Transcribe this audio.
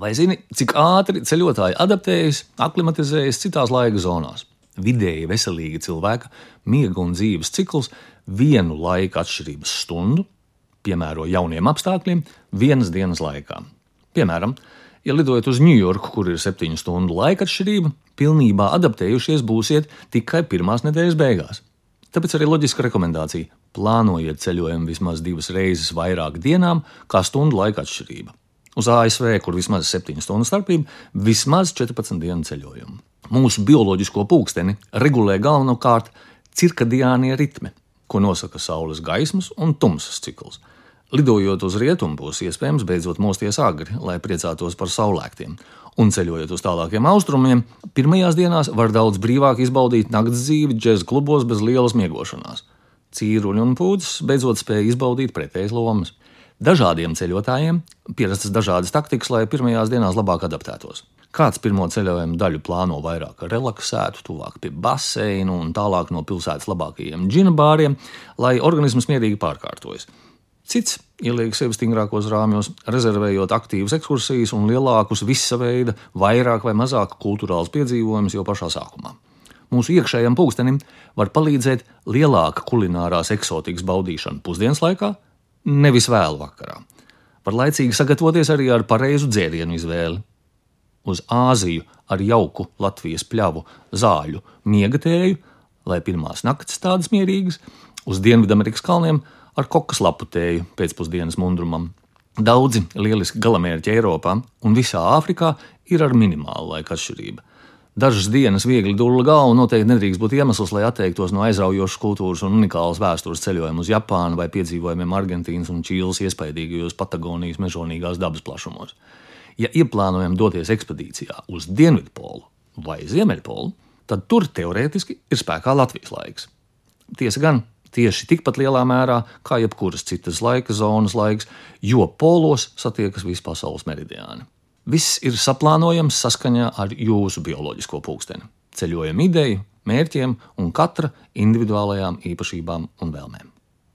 Vai zini, cik ātri ceļotāji adaptējas, aklimatizējas citās laika zonās? Vidēji veselīga cilvēka miega un dzīves cikls vienu laika atšķirības stundu piemēro jauniem apstākļiem vienas dienas laikā. Piemēram, ja lidojat uz Ņujorku, kur ir septiņu stundu laika atšķirība, pilnībā adaptējušies būsiet tikai pirmās nedēļas beigās. Tāpēc arī loģiska rekomendācija - plānojiet ceļojumu vismaz divas reizes vairāk dienām, kā stundu laika atšķirība. Uz ASV, kur vismaz 7 stundu starpība, vismaz 14 dienu ceļojumu. Mūsu bioloģisko pulksteni regulē galvenokārt cirkadiānie ritmi, ko nosaka saules gaismas un tumsas cikls. Lidojot uz rietumu, būs iespējams beidzot mosties agri, lai priecātos par saulēktiem, un ceļojot uz tālākiem austrumiem, pirmajās dienās var daudz brīvāk izbaudīt naktas dzīvi džēzus klubos bez lielas miegošanās. Cīruļi un pūcis beidzot spēja izbaudīt pretējas lomas. Dažādiem ceļotājiem pierastas dažādas taktikas, lai pirmajās dienās labāk adaptētos. Kāds pirmo ceļojumu daļu plāno vairāk relaksētu, tuvāk pie baseina un tālāk no pilsētas labākajiem džina bāriem, lai organisms mierīgi pārkārtojas. Cits ieliek sevi stingrākos rāmjos, rezervējot aktīvas ekskursijas un lielākus visa veida, vairāk vai mazāk kultūrāls piedzīvojums jau pašā sākumā. Mūsu iekšējam pulkstenim var palīdzēt lielāka kulinārās eksotikas baudīšana pusdienas laikā, nevis vēlu vakarā. Var laicīgi sagatavoties arī ar pareizu dzērienu izvēli. Uz Āziju ar jauku Latvijas pļavu, zāļu, miega tēju, lai pirmās naktas tādas mierīgas, uz Dienvidamerikas kalniem ar kokas lapu tēju pēcpusdienas mundrumam. Daudzi lieliski galamērķi Eiropā un visā Āfrikā ir ar minimālu laika atšķirību. Dažas dienas viegli dūla galva noteikti nedrīkst būt iemesls, lai atteiktos no aizraujošas kultūras un unikālas vēstures ceļojuma uz Japānu vai piedzīvojumiem Argentīnas un Čīles iespaidīgajos Patagonijas mežonīgās dabas plašumos. Ja ieplānojam doties ekspedīcijā uz Dienvidpolu vai Ziemeļpolu, tad tur teorētiski ir spēkā Latvijas laiks. Tiesa gan, tieši tikpat lielā mērā kā jebkuras citas laika zonas laiks, jo polos satiekas visi pasaules meridiāni. Viss ir saplānojams saskaņā ar jūsu bioloģisko pulksteni, ceļojuma ideju, mērķiem un katra individuālajām īpašībām un vēlmēm.